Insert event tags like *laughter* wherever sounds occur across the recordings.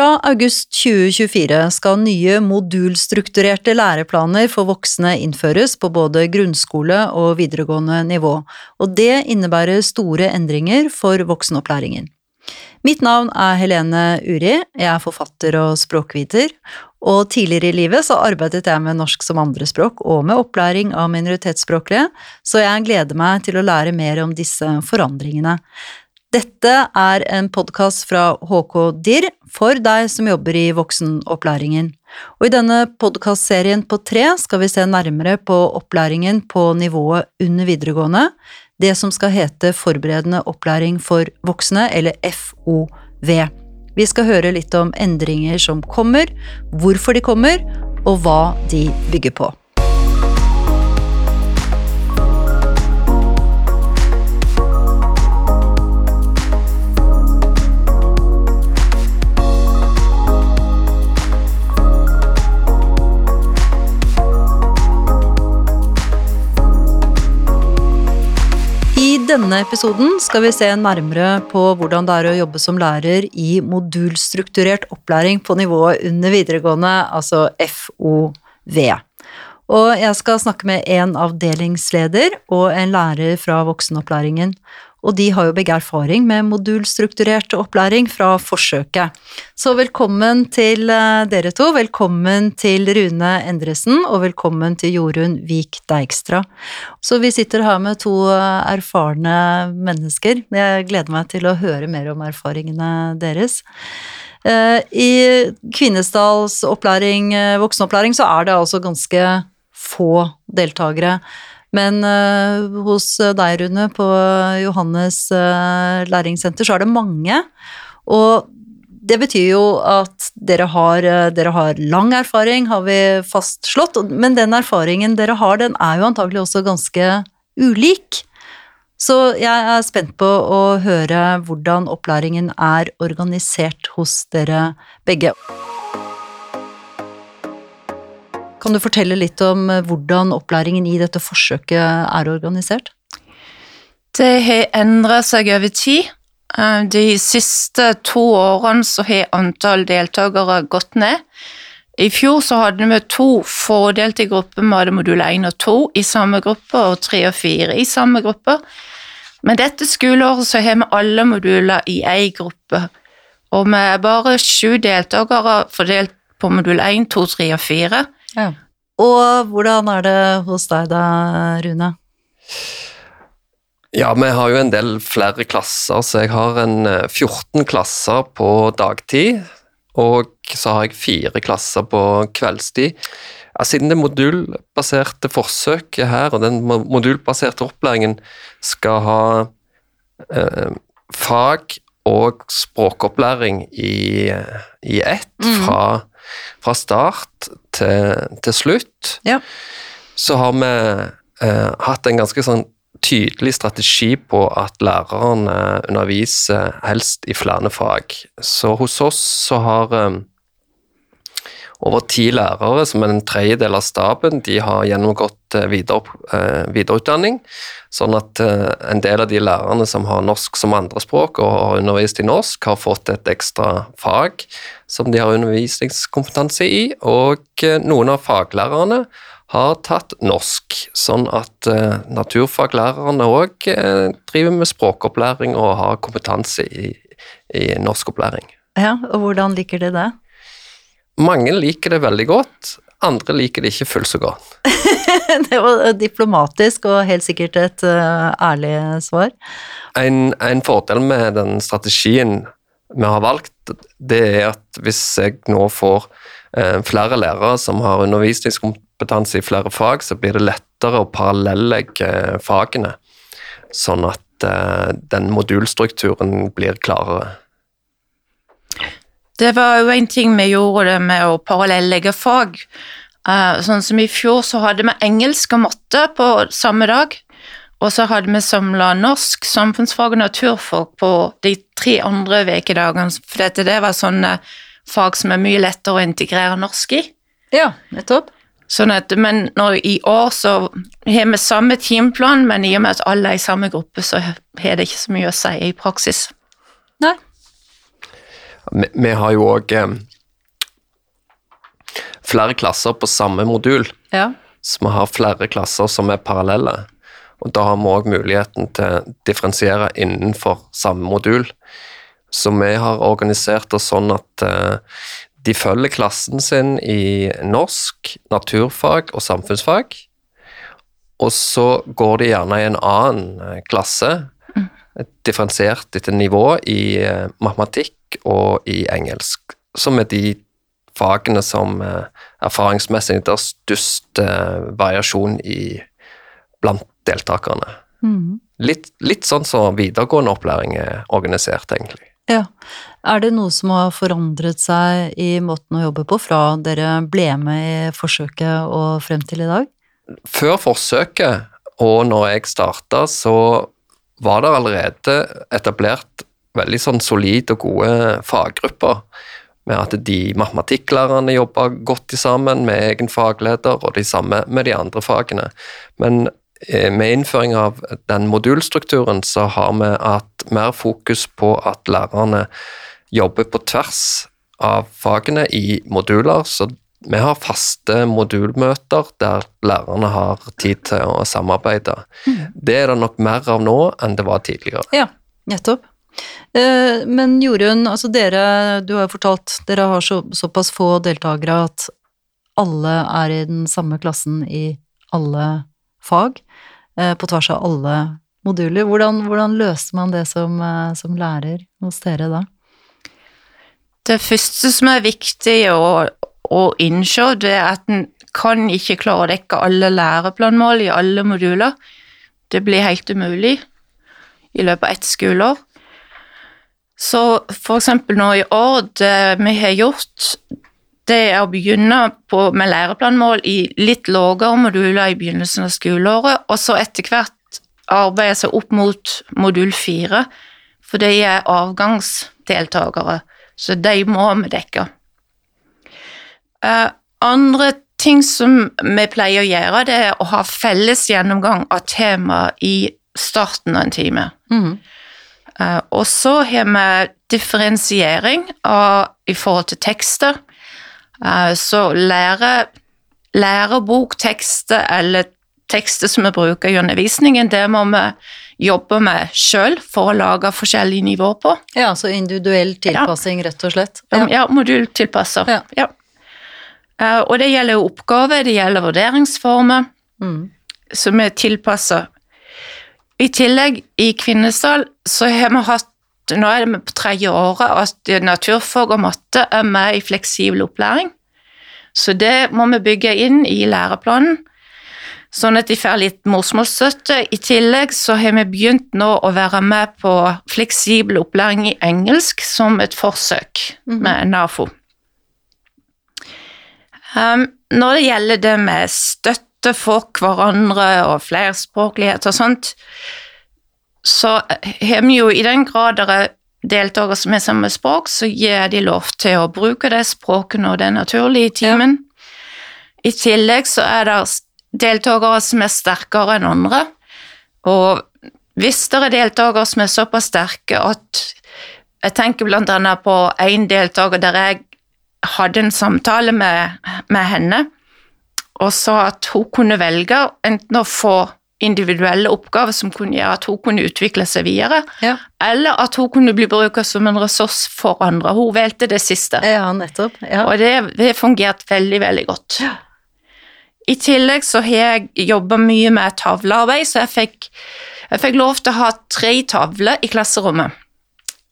Fra august 2024 skal nye modulstrukturerte læreplaner for voksne innføres på både grunnskole og videregående nivå, og det innebærer store endringer for voksenopplæringen. Mitt navn er Helene Uri, jeg er forfatter og språkviter, og tidligere i livet så arbeidet jeg med norsk som andrespråk og med opplæring av minoritetsspråklige, så jeg gleder meg til å lære mer om disse forandringene. Dette er en podkast fra HK DIR for deg som jobber i voksenopplæringen. Og i denne podkastserien på tre skal vi se nærmere på opplæringen på nivået under videregående, det som skal hete Forberedende opplæring for voksne, eller FOV. Vi skal høre litt om endringer som kommer, hvorfor de kommer, og hva de bygger på. Denne episoden skal vi se nærmere på hvordan det er å jobbe som lærer i modulstrukturert opplæring på nivået under videregående, altså FOV. Og jeg skal snakke med en avdelingsleder og en lærer fra voksenopplæringen og de har jo begge erfaring med modulstrukturert opplæring fra forsøket. Så velkommen til eh, dere to. Velkommen til Rune Endresen, og velkommen til Jorunn Vik Deigstra. Så vi sitter her med to eh, erfarne mennesker. Jeg gleder meg til å høre mer om erfaringene deres. Eh, I Kvinesdals opplæring, voksenopplæring, så er det altså ganske få deltakere. Men uh, hos deg, Rune, på Johannes uh, læringssenter, så er det mange. Og det betyr jo at dere har, dere har, lang erfaring, har vi fastslått. Men den erfaringen dere har, den er jo antagelig også ganske ulik. Så jeg er spent på å høre hvordan opplæringen er organisert hos dere begge. Kan du fortelle litt om eh, hvordan opplæringen i dette forsøket er organisert? Det har endret seg over tid. Eh, de siste to årene så har antall deltakere gått ned. I fjor så hadde vi to fordelte grupper, vi hadde modul 1 og 2 i samme gruppe, og 3 og 4 i samme gruppe. Men dette skoleåret så har vi alle moduler i én gruppe, og vi er bare sju deltakere fordelt på modul 1, 2, 3 og 4. Ja. Og hvordan er det hos deg da, Rune? Ja, vi har jo en del flere klasser, så jeg har en 14 eh, klasser på dagtid. Og så har jeg fire klasser på kveldstid. Ja, siden det modulbaserte forsøket her, og den modulbaserte opplæringen skal ha eh, fag og språkopplæring i, i ett mm. fra fra start til, til slutt, ja. så har vi eh, hatt en ganske sånn tydelig strategi på at lærerne underviser helst i flere fag. Så hos oss så har eh, over ti lærere, som er en tredjedel av staben, de har gjennomgått eh, eh, videreutdanning. Sånn at eh, en del av de lærerne som har norsk som andrespråk og har undervist i norsk, har fått et ekstra fag som de har undervisningskompetanse i. Og noen av faglærerne har tatt norsk, sånn at naturfaglærerne òg driver med språkopplæring og har kompetanse i, i norskopplæring. Ja, og hvordan liker de det? Mange liker det veldig godt, andre liker det ikke fullt så godt. *laughs* det var diplomatisk og helt sikkert et uh, ærlig svar. En, en, fordel med den strategien vi har valgt, det er at hvis jeg nå får uh, flere lærere som har undervisningskompetanse i flere fag, så blir det lettere å parallellegge fagene, sånn at uh, den modulstrukturen blir klarere. Det var jo en ting vi gjorde med å parallellegge fag. Uh, sånn som i fjor så hadde vi engelsk og matte på samme dag. Og så hadde vi samla norsk, samfunnsfag og naturfag på de tre andre ukedagene. For dette det var sånne fag som er mye lettere å integrere norsk i. Ja, nettopp. Sånn at, men når, i år så har vi samme timeplan, men i og med at alle er i samme gruppe, så har det ikke så mye å si i praksis. Nei, Vi, vi har jo òg eh, flere klasser på samme modul, Ja. så vi har flere klasser som er parallelle. Og da har vi òg muligheten til å differensiere innenfor samme modul. Så vi har organisert oss sånn at eh, de følger klassen sin i norsk, naturfag og samfunnsfag. Og så går de gjerne i en annen eh, klasse, differensiert etter nivå, i eh, matematikk og i engelsk. Som er de fagene som eh, erfaringsmessig det er størst eh, variasjon i blant deltakerne. Mm. Litt, litt sånn som videregående opplæring er organisert, egentlig. ja. Er det noe som har forandret seg i måten å jobbe på fra dere ble med i forsøket og frem til i dag? Før forsøket, og når jeg starta, så var det allerede etablert veldig sånn solide og gode faggrupper. Med at de matematikklærerne jobber godt sammen med egen fagleder, og de samme med de andre fagene. Men eh, med innføring av den modulstrukturen så har vi hatt mer fokus på at lærerne jobber på tvers av fagene i moduler. Så vi har faste modulmøter der lærerne har tid til å samarbeide. Det er det nok mer av nå enn det var tidligere. Ja, nettopp. Eh, Men Jorunn, altså dere, du har jo fortalt, dere har så, såpass få deltakere at alle er i den samme klassen i alle fag, eh, på tvers av alle moduler. Hvordan, hvordan løser man det som, eh, som lærer hos dere da? Det første som er viktig å, å innse, det er at en kan ikke klare å dekke alle læreplanmål i alle moduler. Det blir helt umulig i løpet av ett skoleår. Så eksempel nå i år, det vi har gjort, det er å begynne på, med læreplanmål i litt lavere moduler i begynnelsen av skoleåret, og så etter hvert arbeide seg opp mot modul fire, for de er avgangsdeltakere, så de må vi dekke. Eh, andre ting som vi pleier å gjøre, det er å ha felles gjennomgang av tema i starten av en time. Mhm. Eh, og så har vi differensiering av, i forhold til tekster. Eh, så lære, læreboktekster eller tekster som vi bruker i undervisningen, det må vi jobbe med sjøl for å lage forskjellige nivåer på. Ja, så individuell tilpassing, rett og slett. Ja, ja modultilpasser. Ja. Ja. Eh, og det gjelder jo oppgaver, det gjelder vurderingsformer, mm. som er tilpassa. I tillegg, i Kvinesdal, så har vi hatt Nå er det på tredje året at naturfag og matte er med i fleksibel opplæring. Så det må vi bygge inn i læreplanen, sånn at de får litt morsmålsstøtte. I tillegg så har vi begynt nå å være med på fleksibel opplæring i engelsk som et forsøk med NAFO. Um, når det gjelder det med støtte for hverandre og flerspråklighet og sånt, så har vi jo i den grad det er deltakere som har samme språk, så gir de lov til å bruke det språket når det er naturlig i timen. I tillegg så er det deltakere som er sterkere enn andre, og hvis det er deltakere som er såpass sterke at Jeg tenker blant annet på en deltaker der jeg hadde en samtale med, med henne og sa at hun kunne velge enten å få individuelle oppgaver som kunne gjøre at hun kunne utvikle seg videre, Ja. eller at hun kunne bli brukt som en ressurs for andre. Hun valgte det siste. ja, nettopp. Ja. Og det har fungert veldig, veldig godt. I tillegg så har jeg jobba mye med tavlearbeid, så jeg fikk, jeg fikk lov til å ha tre tavler i klasserommet.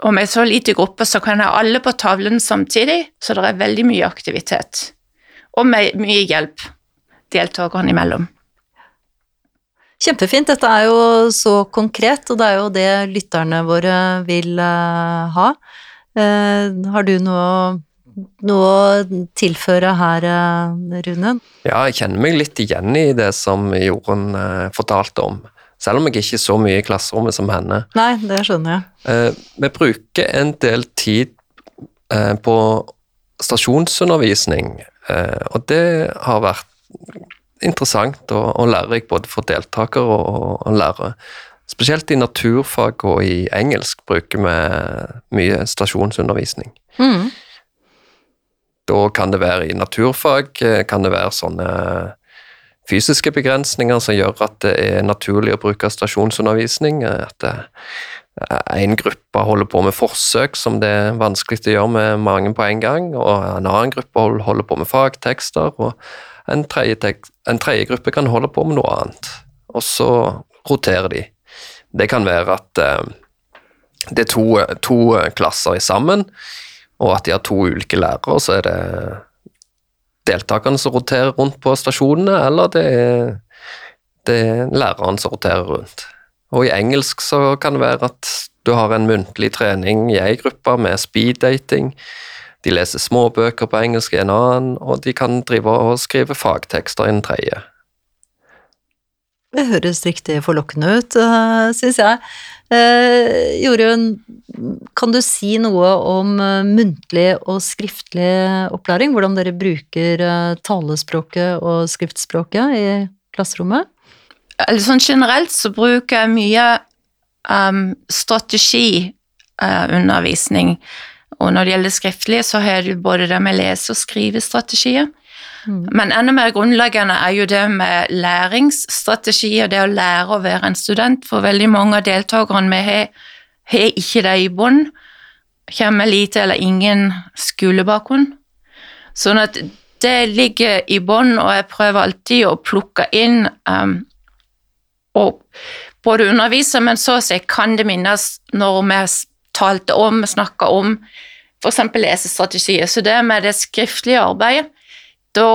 Og med så lite gruppe så kan jeg alle på tavlen samtidig, så det er veldig mye aktivitet. Og mye hjelp deltakerne imellom. Kjempefint. Dette er jo så konkret, og det er jo det lytterne våre vil eh, ha. Eh, har du noe, noe å tilføre her, eh, Rune? Ja, jeg kjenner meg litt igjen i det som Jorunn fortalte om. Selv om jeg ikke er så mye i klasserommet som henne. Nei, det skjønner jeg. Eh, vi bruker en del tid eh, på stasjonsundervisning, eh, og det har vært interessant og, og lærerikt både for deltakere og, og lærere. Spesielt i naturfag og i engelsk bruker vi mye stasjonsundervisning. Mm. Da kan det være i naturfag, eh, kan det være sånne fysiske begrensninger som gjør at det er naturlig å bruke stasjonsundervisning. At en gruppe holder på med forsøk som det er vanskelig å gjøre med mange på en gang, og en annen gruppe holder på med fagtekster, og en tredje, gruppe kan holde på med noe annet. Og så roterer de. Det kan være at eh, det er to, to klasser sammen, og at de har to ulike lærere, så er det deltakerne som roterer rundt på stasjonene, eller det er, det er læreren som roterer rundt. Og i engelsk så kan det være at du har en muntlig trening i ei gruppe med speeddating. De leser småbøker på engelsk i en annen, og de kan drive og skrive fagtekster i en tredje. Det høres riktig forlokkende ut, uh, syns jeg. Eh, Jorunn, kan du si noe om eh, muntlig og skriftlig opplæring? Hvordan dere bruker eh, talespråket og skriftspråket i klasserommet? Eller sånn generelt så bruker jeg mye um, strategiundervisning. Og når det gjelder skriftlige, så har du både det med lese- og skrivestrategier. Mm. Men enda mer grunnleggende er jo det med læringsstrategier, det å lære å være en student. For veldig mange av deltakerne vi har, har ikke det i bånd. Kommer lite eller ingen skolebakgrunn. Sånn at det ligger i bånn, og jeg prøver alltid å plukke inn um, og både undervise, men så å si kan det minnes når vi talte om, snakka om f.eks. lesestrategier. Så det med det skriftlige arbeidet, da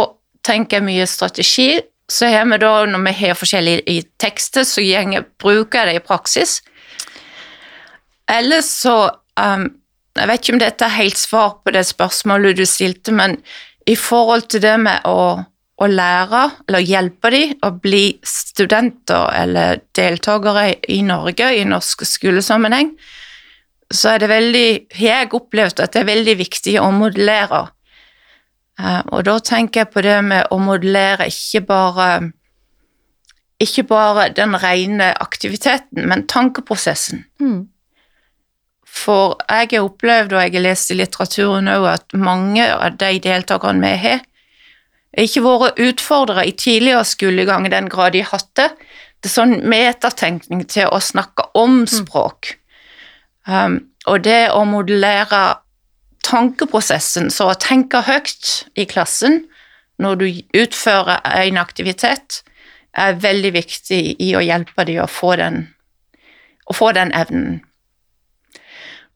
tenker jeg mye strategi. Så har vi da, når vi har forskjellige tekster, så gjenger, bruker jeg det i praksis. Ellers så um, Jeg vet ikke om dette er helt svar på det spørsmålet du stilte, men i forhold til det med å, å lære, eller hjelpe dem å bli studenter eller deltakere i Norge i norsk skolesammenheng, så er det veldig jeg opplevd at det er veldig viktig å modellere. Eh, og da tenker jeg på det med å modellere ikke bare ikke bare den rene aktiviteten, men tankeprosessen. Mm. For jeg har opplevd, og jeg har lest i litteraturen òg, at mange av de deltakerne vi har, ikke vært utfordra i tidligere skolegang i den grad de hadde. det. Er sånn metatenkning til å snakke om språk. Um, og det å modellere tankeprosessen, så å tenke høyt i klassen når du utfører en aktivitet, er veldig viktig i å hjelpe dem å få den, å få den evnen.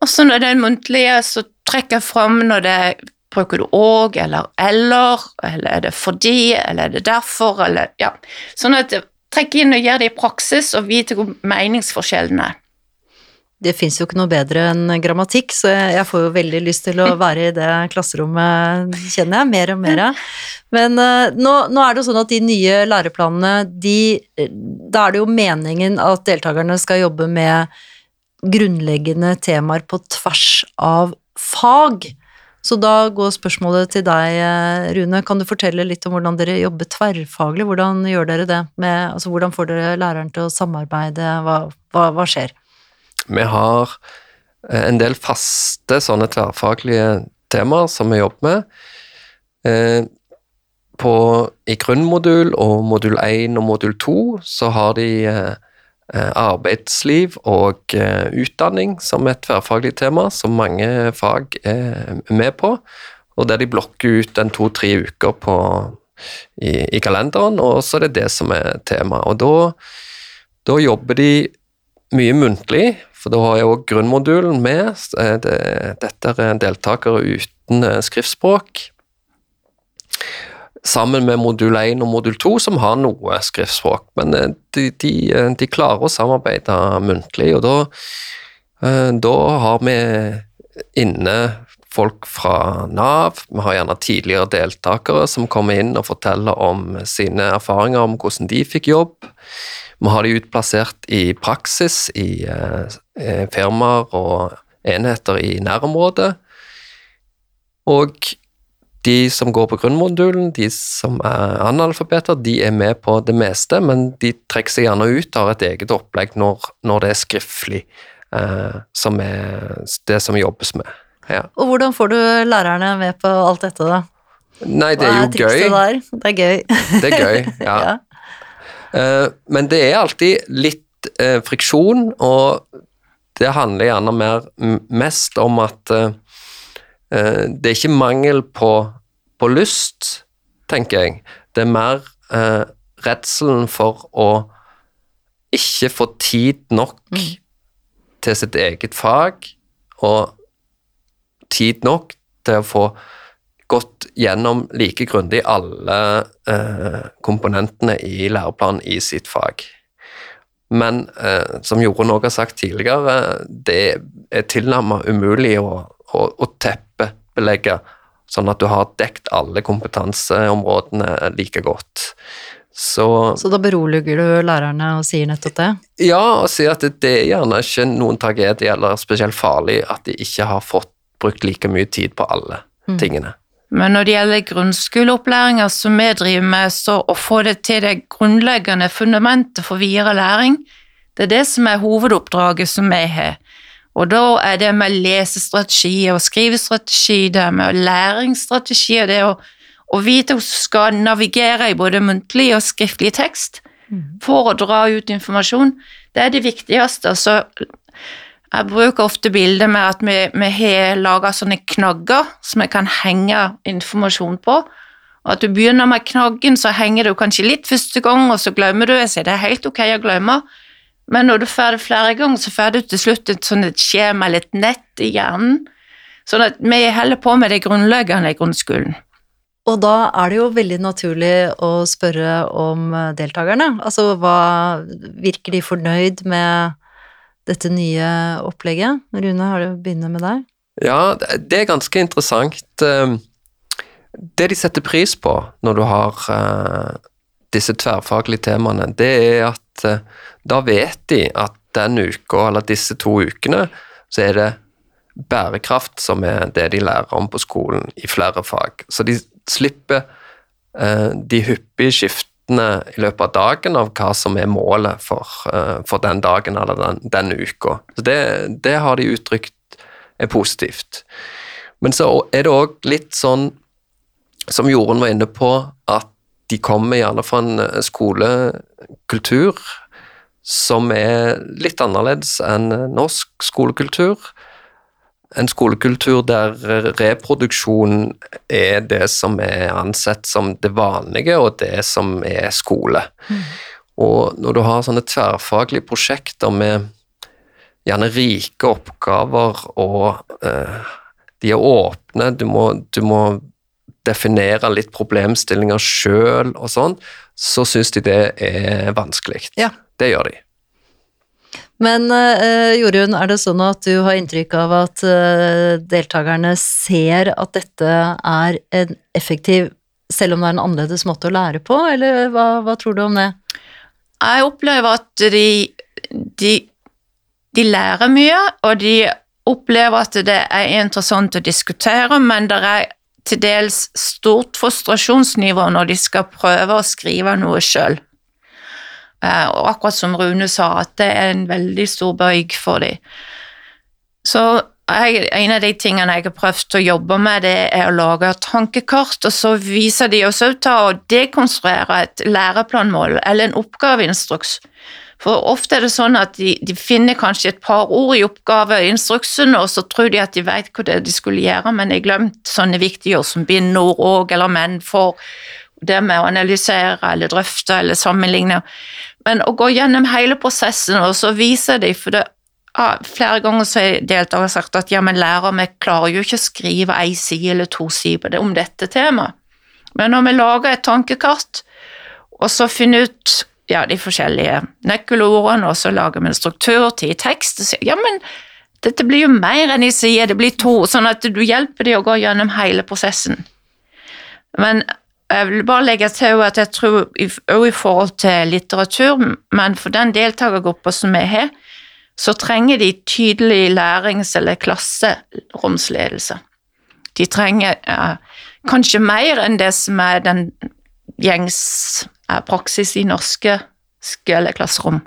Og så når det er muntlige, så trekker jeg fram når det Bruker du òg, eller eller, eller er det fordi, eller er det derfor, eller ja. Sånn at trekk inn og gjør det i praksis, og vite hvor meningsforskjellen er. Det fins jo ikke noe bedre enn grammatikk, så jeg får jo veldig lyst til å *laughs* være i det klasserommet, kjenner jeg, mer og mer. Men uh, nå, nå, er det jo sånn at de nye læreplanene, de, da er det jo meningen at deltakerne skal jobbe med grunnleggende temaer på tvers av fag. Så da går spørsmålet til deg, Rune. Kan du fortelle litt om hvordan dere jobber tverrfaglig? Hvordan gjør dere det? Med, altså, hvordan får dere læreren til å samarbeide? Hva, hva, hva skjer? Vi har en del faste sånne tverrfaglige temaer som vi jobber med. På, I grunnmodul og modul 1 og modul 2 så har de arbeidsliv og utdanning som et tverrfaglig tema, som mange fag er med på. Og der de blokker ut en to-tre uker på, i, i, kalenderen, og så er det det som er tema. Og da, da jobber de mye muntlig, for da har jeg òg grunnmodulen med. Dette er deltakere uten skriftspråk. Sammen med modul 1 og modul 2, som har noe skriftspråk. Men de, de, de klarer å samarbeide muntlig, og da, da har vi inne folk fra Nav. Vi har gjerne tidligere deltakere som kommer inn og forteller om sine erfaringer om hvordan de fikk jobb. Vi har de utplassert i praksis i eh, firmaer og enheter i nærområdet. Og de som går på grunnmodulen, de som er analfabeter, de er med på det meste, men de trekker seg gjerne ut og har et eget opplegg når, når det er skriftlig, eh, som er det som jobbes med. ja. Og hvordan får du lærerne med på alt dette, da? Nei, det Hva er jo gøy. Der? Det er gøy. Det er gøy, *laughs* ja. Ja. Eh, men det er alltid litt eh, friksjon, og det handler gjerne mer, mest om at eh, det er ikke mangel på, på lyst, tenker jeg. Det er mer eh, redselen for å ikke få tid nok til sitt eget fag, og tid nok til å få gått gjennom like grundig alle eh, komponentene i læreplanen i sitt fag. Men eh, som Jorunn også har sagt tidligere, det er tilnærmet umulig å, å, å teppebelegge sånn at du har dekt alle kompetanseområdene like godt. Så Så da beroliger du lærerne og sier nettopp det? ja, og sier at det, det er gjerne ikke noen tragedie eller spesielt farlig at de ikke har fått brukt like mye tid på alle tingene. Men når det gjelder grunnskoleopplæringa som vi driver med, så å få det til det grunnleggende fundamentet for videre læring, det er det som er hovedoppdraget som vi har. Og da er det med lesestrategi og skrivestrategi, det er med læringsstrategi, og det å, å vite hvordan du skal navigere i både muntlig og skriftlig tekst for å dra ut informasjon, det er det viktigste. Så jeg bruker ofte bilder med at vi, vi har laga sånne knagger som vi kan henge informasjon på. Og at du begynner med knaggen, så henger du kanskje litt første gang, og så glemmer du. Jeg sier det er helt ok å glemme, men når du får det flere ganger, så får du til slutt et sånt et skjema eller et nett i hjernen. Sånn at vi holder på med det grunnleggende i grunnskolen. Og da er det jo veldig naturlig å spørre om deltakerne. Altså hva Virker de fornøyd med dette nye opplegget? Rune, har du begynner med deg? Ja, det er ganske interessant. Eh, Det de setter pris på når du har eh, disse tverrfaglige temaene, det er at eh, da vet de at den uka, eller disse to ukene, så er det bærekraft som er det de lærer om på skolen i flere fag. Så de slipper eh, de hyppige skiftene i løpet av dagen av hva som er målet for, eh, for den dagen eller den, den uka. Så det, det har de uttrykt er positivt. Men så er det òg litt sånn, som Jorunn var inne på, at de kommer gjerne fra en eh, skolekultur som er litt annerledes enn norsk skolekultur. En skolekultur der reproduksjon er det som er ansett som det vanlige, og det som er skole. Og når du har sånne tverrfaglige prosjekter med gjerne rike oppgaver, og eh, de er åpne, du må, du må definere litt problemstillinger sjøl og sånn, så syns de det er vanskelig. Ja. Det gjør de. Men uh, Jorunn, er det sånn at du har inntrykk av at uh, deltakerne ser at dette er en effektiv, selv om det er en annerledes måte å lære på, eller hva, hva tror du om det? Jeg opplever at de, de, de lærer mye, og de opplever at det er interessant å diskutere, men det er til dels stort frustrasjonsnivå når de skal prøve å skrive noe sjøl. Og akkurat som Rune sa, at det er en veldig stor bøyg for dem. Så jeg, en av de tingene jeg har prøvd å jobbe med, det er å lage tankekart, og så viser de oss også til å dekonstruere et læreplanmål eller en oppgaveinstruks. For ofte er det sånn at de, de finner kanskje et par ord i oppgaveinstruksen, og så tror de at de vet hva det er de skulle gjøre, men de har glemt sånne viktige ord som bindord og eller men for det med å analysere eller drøfte eller sammenligne. Men å gå gjennom hele prosessen, og så viser de, for det ja, flere ganger så har deltakere sagt at ja, men lærer, vi klarer jo ikke å skrive ei side eller to sider om dette temaet. Men når vi lager et tankekart, og så finner ut ja, de forskjellige nøkkelordene, og så lager vi en struktur til tekst, og ja, men dette blir jo mer enn ei side, det blir to, sånn at du hjelper dem å gå gjennom hele prosessen. Men jeg vil bare legge til at jeg tror òg i forhold til litteratur, men for den deltakergruppa som vi har, så trenger de tydelig lærings- eller klasseromsledelse. De trenger eh, kanskje mer enn det som er den gjengs praksis i norske skoleklasserom.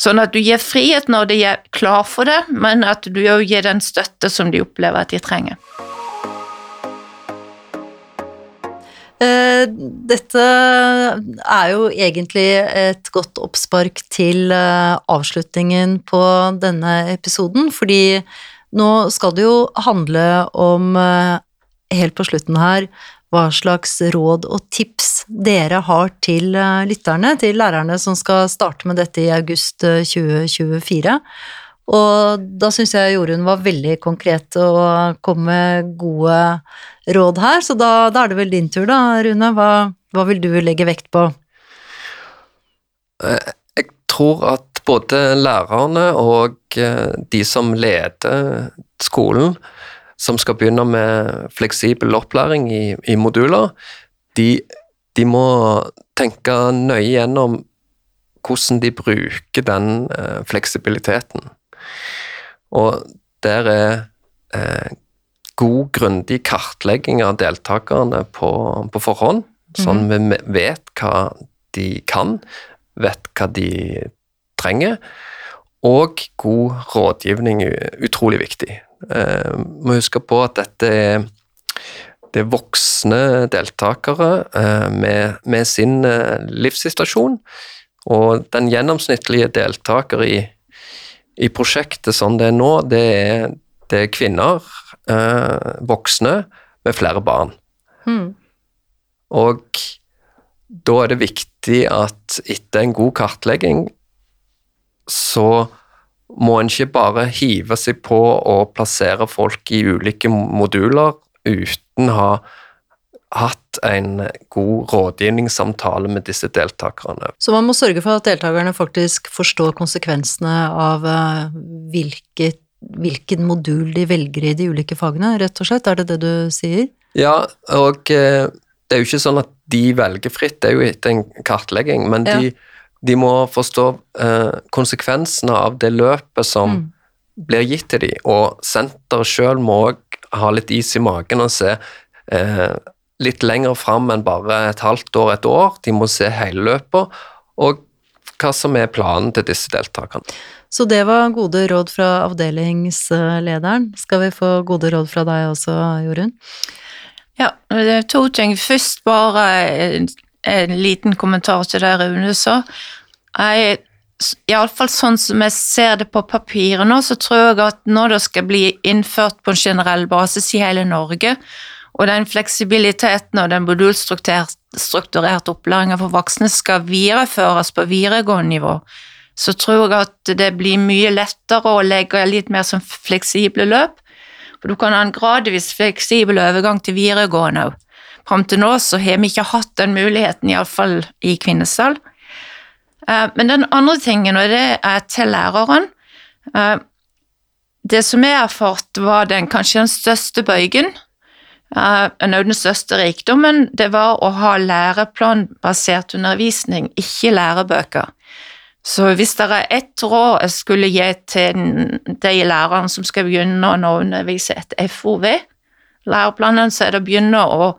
Sånn at du gir frihet når de er klar for det, men at du òg gir den støtte som de opplever at de trenger. Dette er jo egentlig et godt oppspark til eh, avslutningen på denne episoden, fordi nå skal det jo handle om, eh, helt på slutten her, hva slags råd og tips dere har til lytterne, til lærerne som skal starte med dette i august 2024. Og da syns jeg Jorunn var veldig konkret og kom med gode råd her, så da, da er det vel din tur, da, Rune. Hva, hva, vil du legge vekt på? Eh, jeg tror at både lærerne og eh, de som leder skolen, som skal begynne med fleksibel opplæring i, i moduler, de, de må tenke nøye gjennom hvordan de bruker den eh, fleksibiliteten. Og der er eh, god, grundig kartlegging av deltakerne på, på forhånd, sånn mm. vi vet hva de kan, vet hva de trenger. Og god rådgivning er utrolig viktig. Eh, må huske på at dette er det er voksne deltakere eh, med, med, sin eh, livssituasjon, og den gjennomsnittlige deltaker i i prosjektet sånn det er nå, det er, det er kvinner, eh, voksne, med flere barn. Mm. Og da er det viktig at etter en god kartlegging, så må en ikke bare hive seg på å plassere folk i ulike moduler uten å ha en god rådgivningssamtale med disse deltakerne. Så man må sørge for at deltakerne faktisk forstår konsekvensene av eh, hvilket, hvilken modul de velger i de ulike fagene, rett og slett? Er det det du sier? Ja, og eh, det er jo ikke sånn at de velger fritt, det er jo etter en kartlegging, men ja. de, de, må forstå eh, konsekvensene av det løpet som mm. blir gitt til dem, og senteret sjøl må òg ha litt is i magen og se eh, litt lenger fram enn bare et halvt år, et år. De må se hele løpet, og hva som er planen til disse deltakerne. Så det var gode råd fra avdelingslederen. Skal vi få gode råd fra deg også, Jorunn? Ja, det er to ting. Først bare en, en liten kommentar til det Rune sa. Jeg Iallfall sånn som jeg ser det på papiret nå, så tror jeg at når det skal bli innført på en generell basis i hele Norge, og den fleksibiliteten og den modulstrukturerte opplæringa for voksne skal videreføres på videregående nivå, så tror jeg at det blir mye lettere å legge litt mer som fleksible løp. For du kan ha en gradvis fleksibel overgang til videregående òg. Fram til nå så har vi ikke hatt den muligheten, iallfall i Kvinesdal. Eh, men den andre tingen, og det er til læreren eh, Det som jeg har fått, var den kanskje den største bøygen Uh, den største rikdommen det var å ha læreplanbasert undervisning, ikke lærebøker. Så hvis det er ett råd jeg skulle gi til de lærerne som skal begynne å undervise etter FOV, læreplanen, så er det å begynne å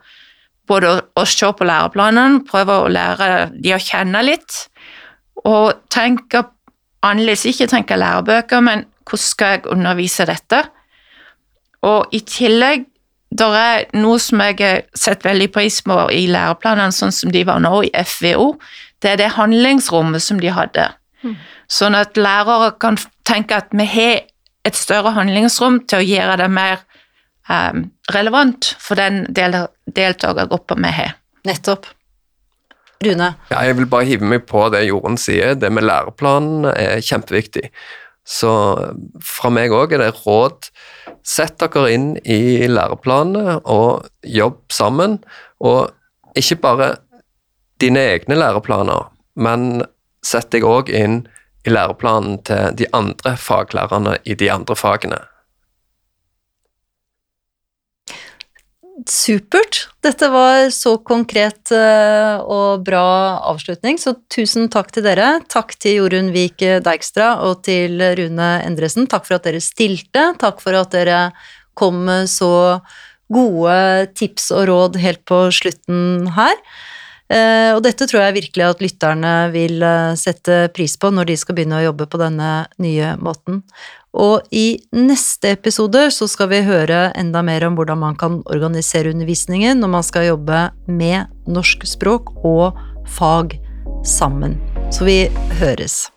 både å se på læreplanen, prøve å lære de å kjenne litt, og tenke annerledes, ikke tenke lærebøker, men hvordan skal jeg undervise dette? Og i tillegg det er noe som jeg har sett veldig pris på i læreplanene, sånn som de var nå i FVO. Det er det handlingsrommet som de hadde. Mm. Sånn at lærere kan tenke at vi har et større handlingsrom til å gjøre det mer um, relevant for den del deltakergruppa vi har. Nettopp. Rune? Ja, jeg vil bare hive meg på det Jorunn sier. Det med læreplanen er kjempeviktig. Så fra meg òg er det råd Sett dere inn i læreplanene og jobb sammen. Og ikke bare dine egne læreplaner, men sett deg òg inn i læreplanen til de andre faglærerne i de andre fagene. Supert. Dette var så konkret eh, og bra avslutning, så tusen takk til dere. Takk til Jorunn Vik Deikstra og til Rune Endresen. Takk for at dere stilte. Takk for at dere kom med så gode tips og råd helt på slutten her. Eh, og dette tror jeg virkelig at lytterne vil eh, sette pris på når de skal begynne å jobbe på denne nye måten. Og i neste episode så skal vi høre enda mer om hvordan man kan organisere undervisningen når man skal jobbe med norsk språk og fag sammen. Så vi høres.